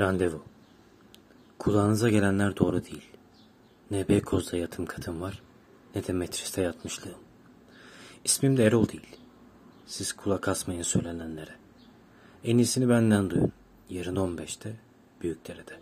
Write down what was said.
Randevu. Kulağınıza gelenler doğru değil. Ne Beykoz'da yatım katım var, ne de Metris'te yatmışlığım. İsmim de Erol değil. Siz kulak asmayın söylenenlere. En iyisini benden duyun. Yarın 15'te Büyükdere'de.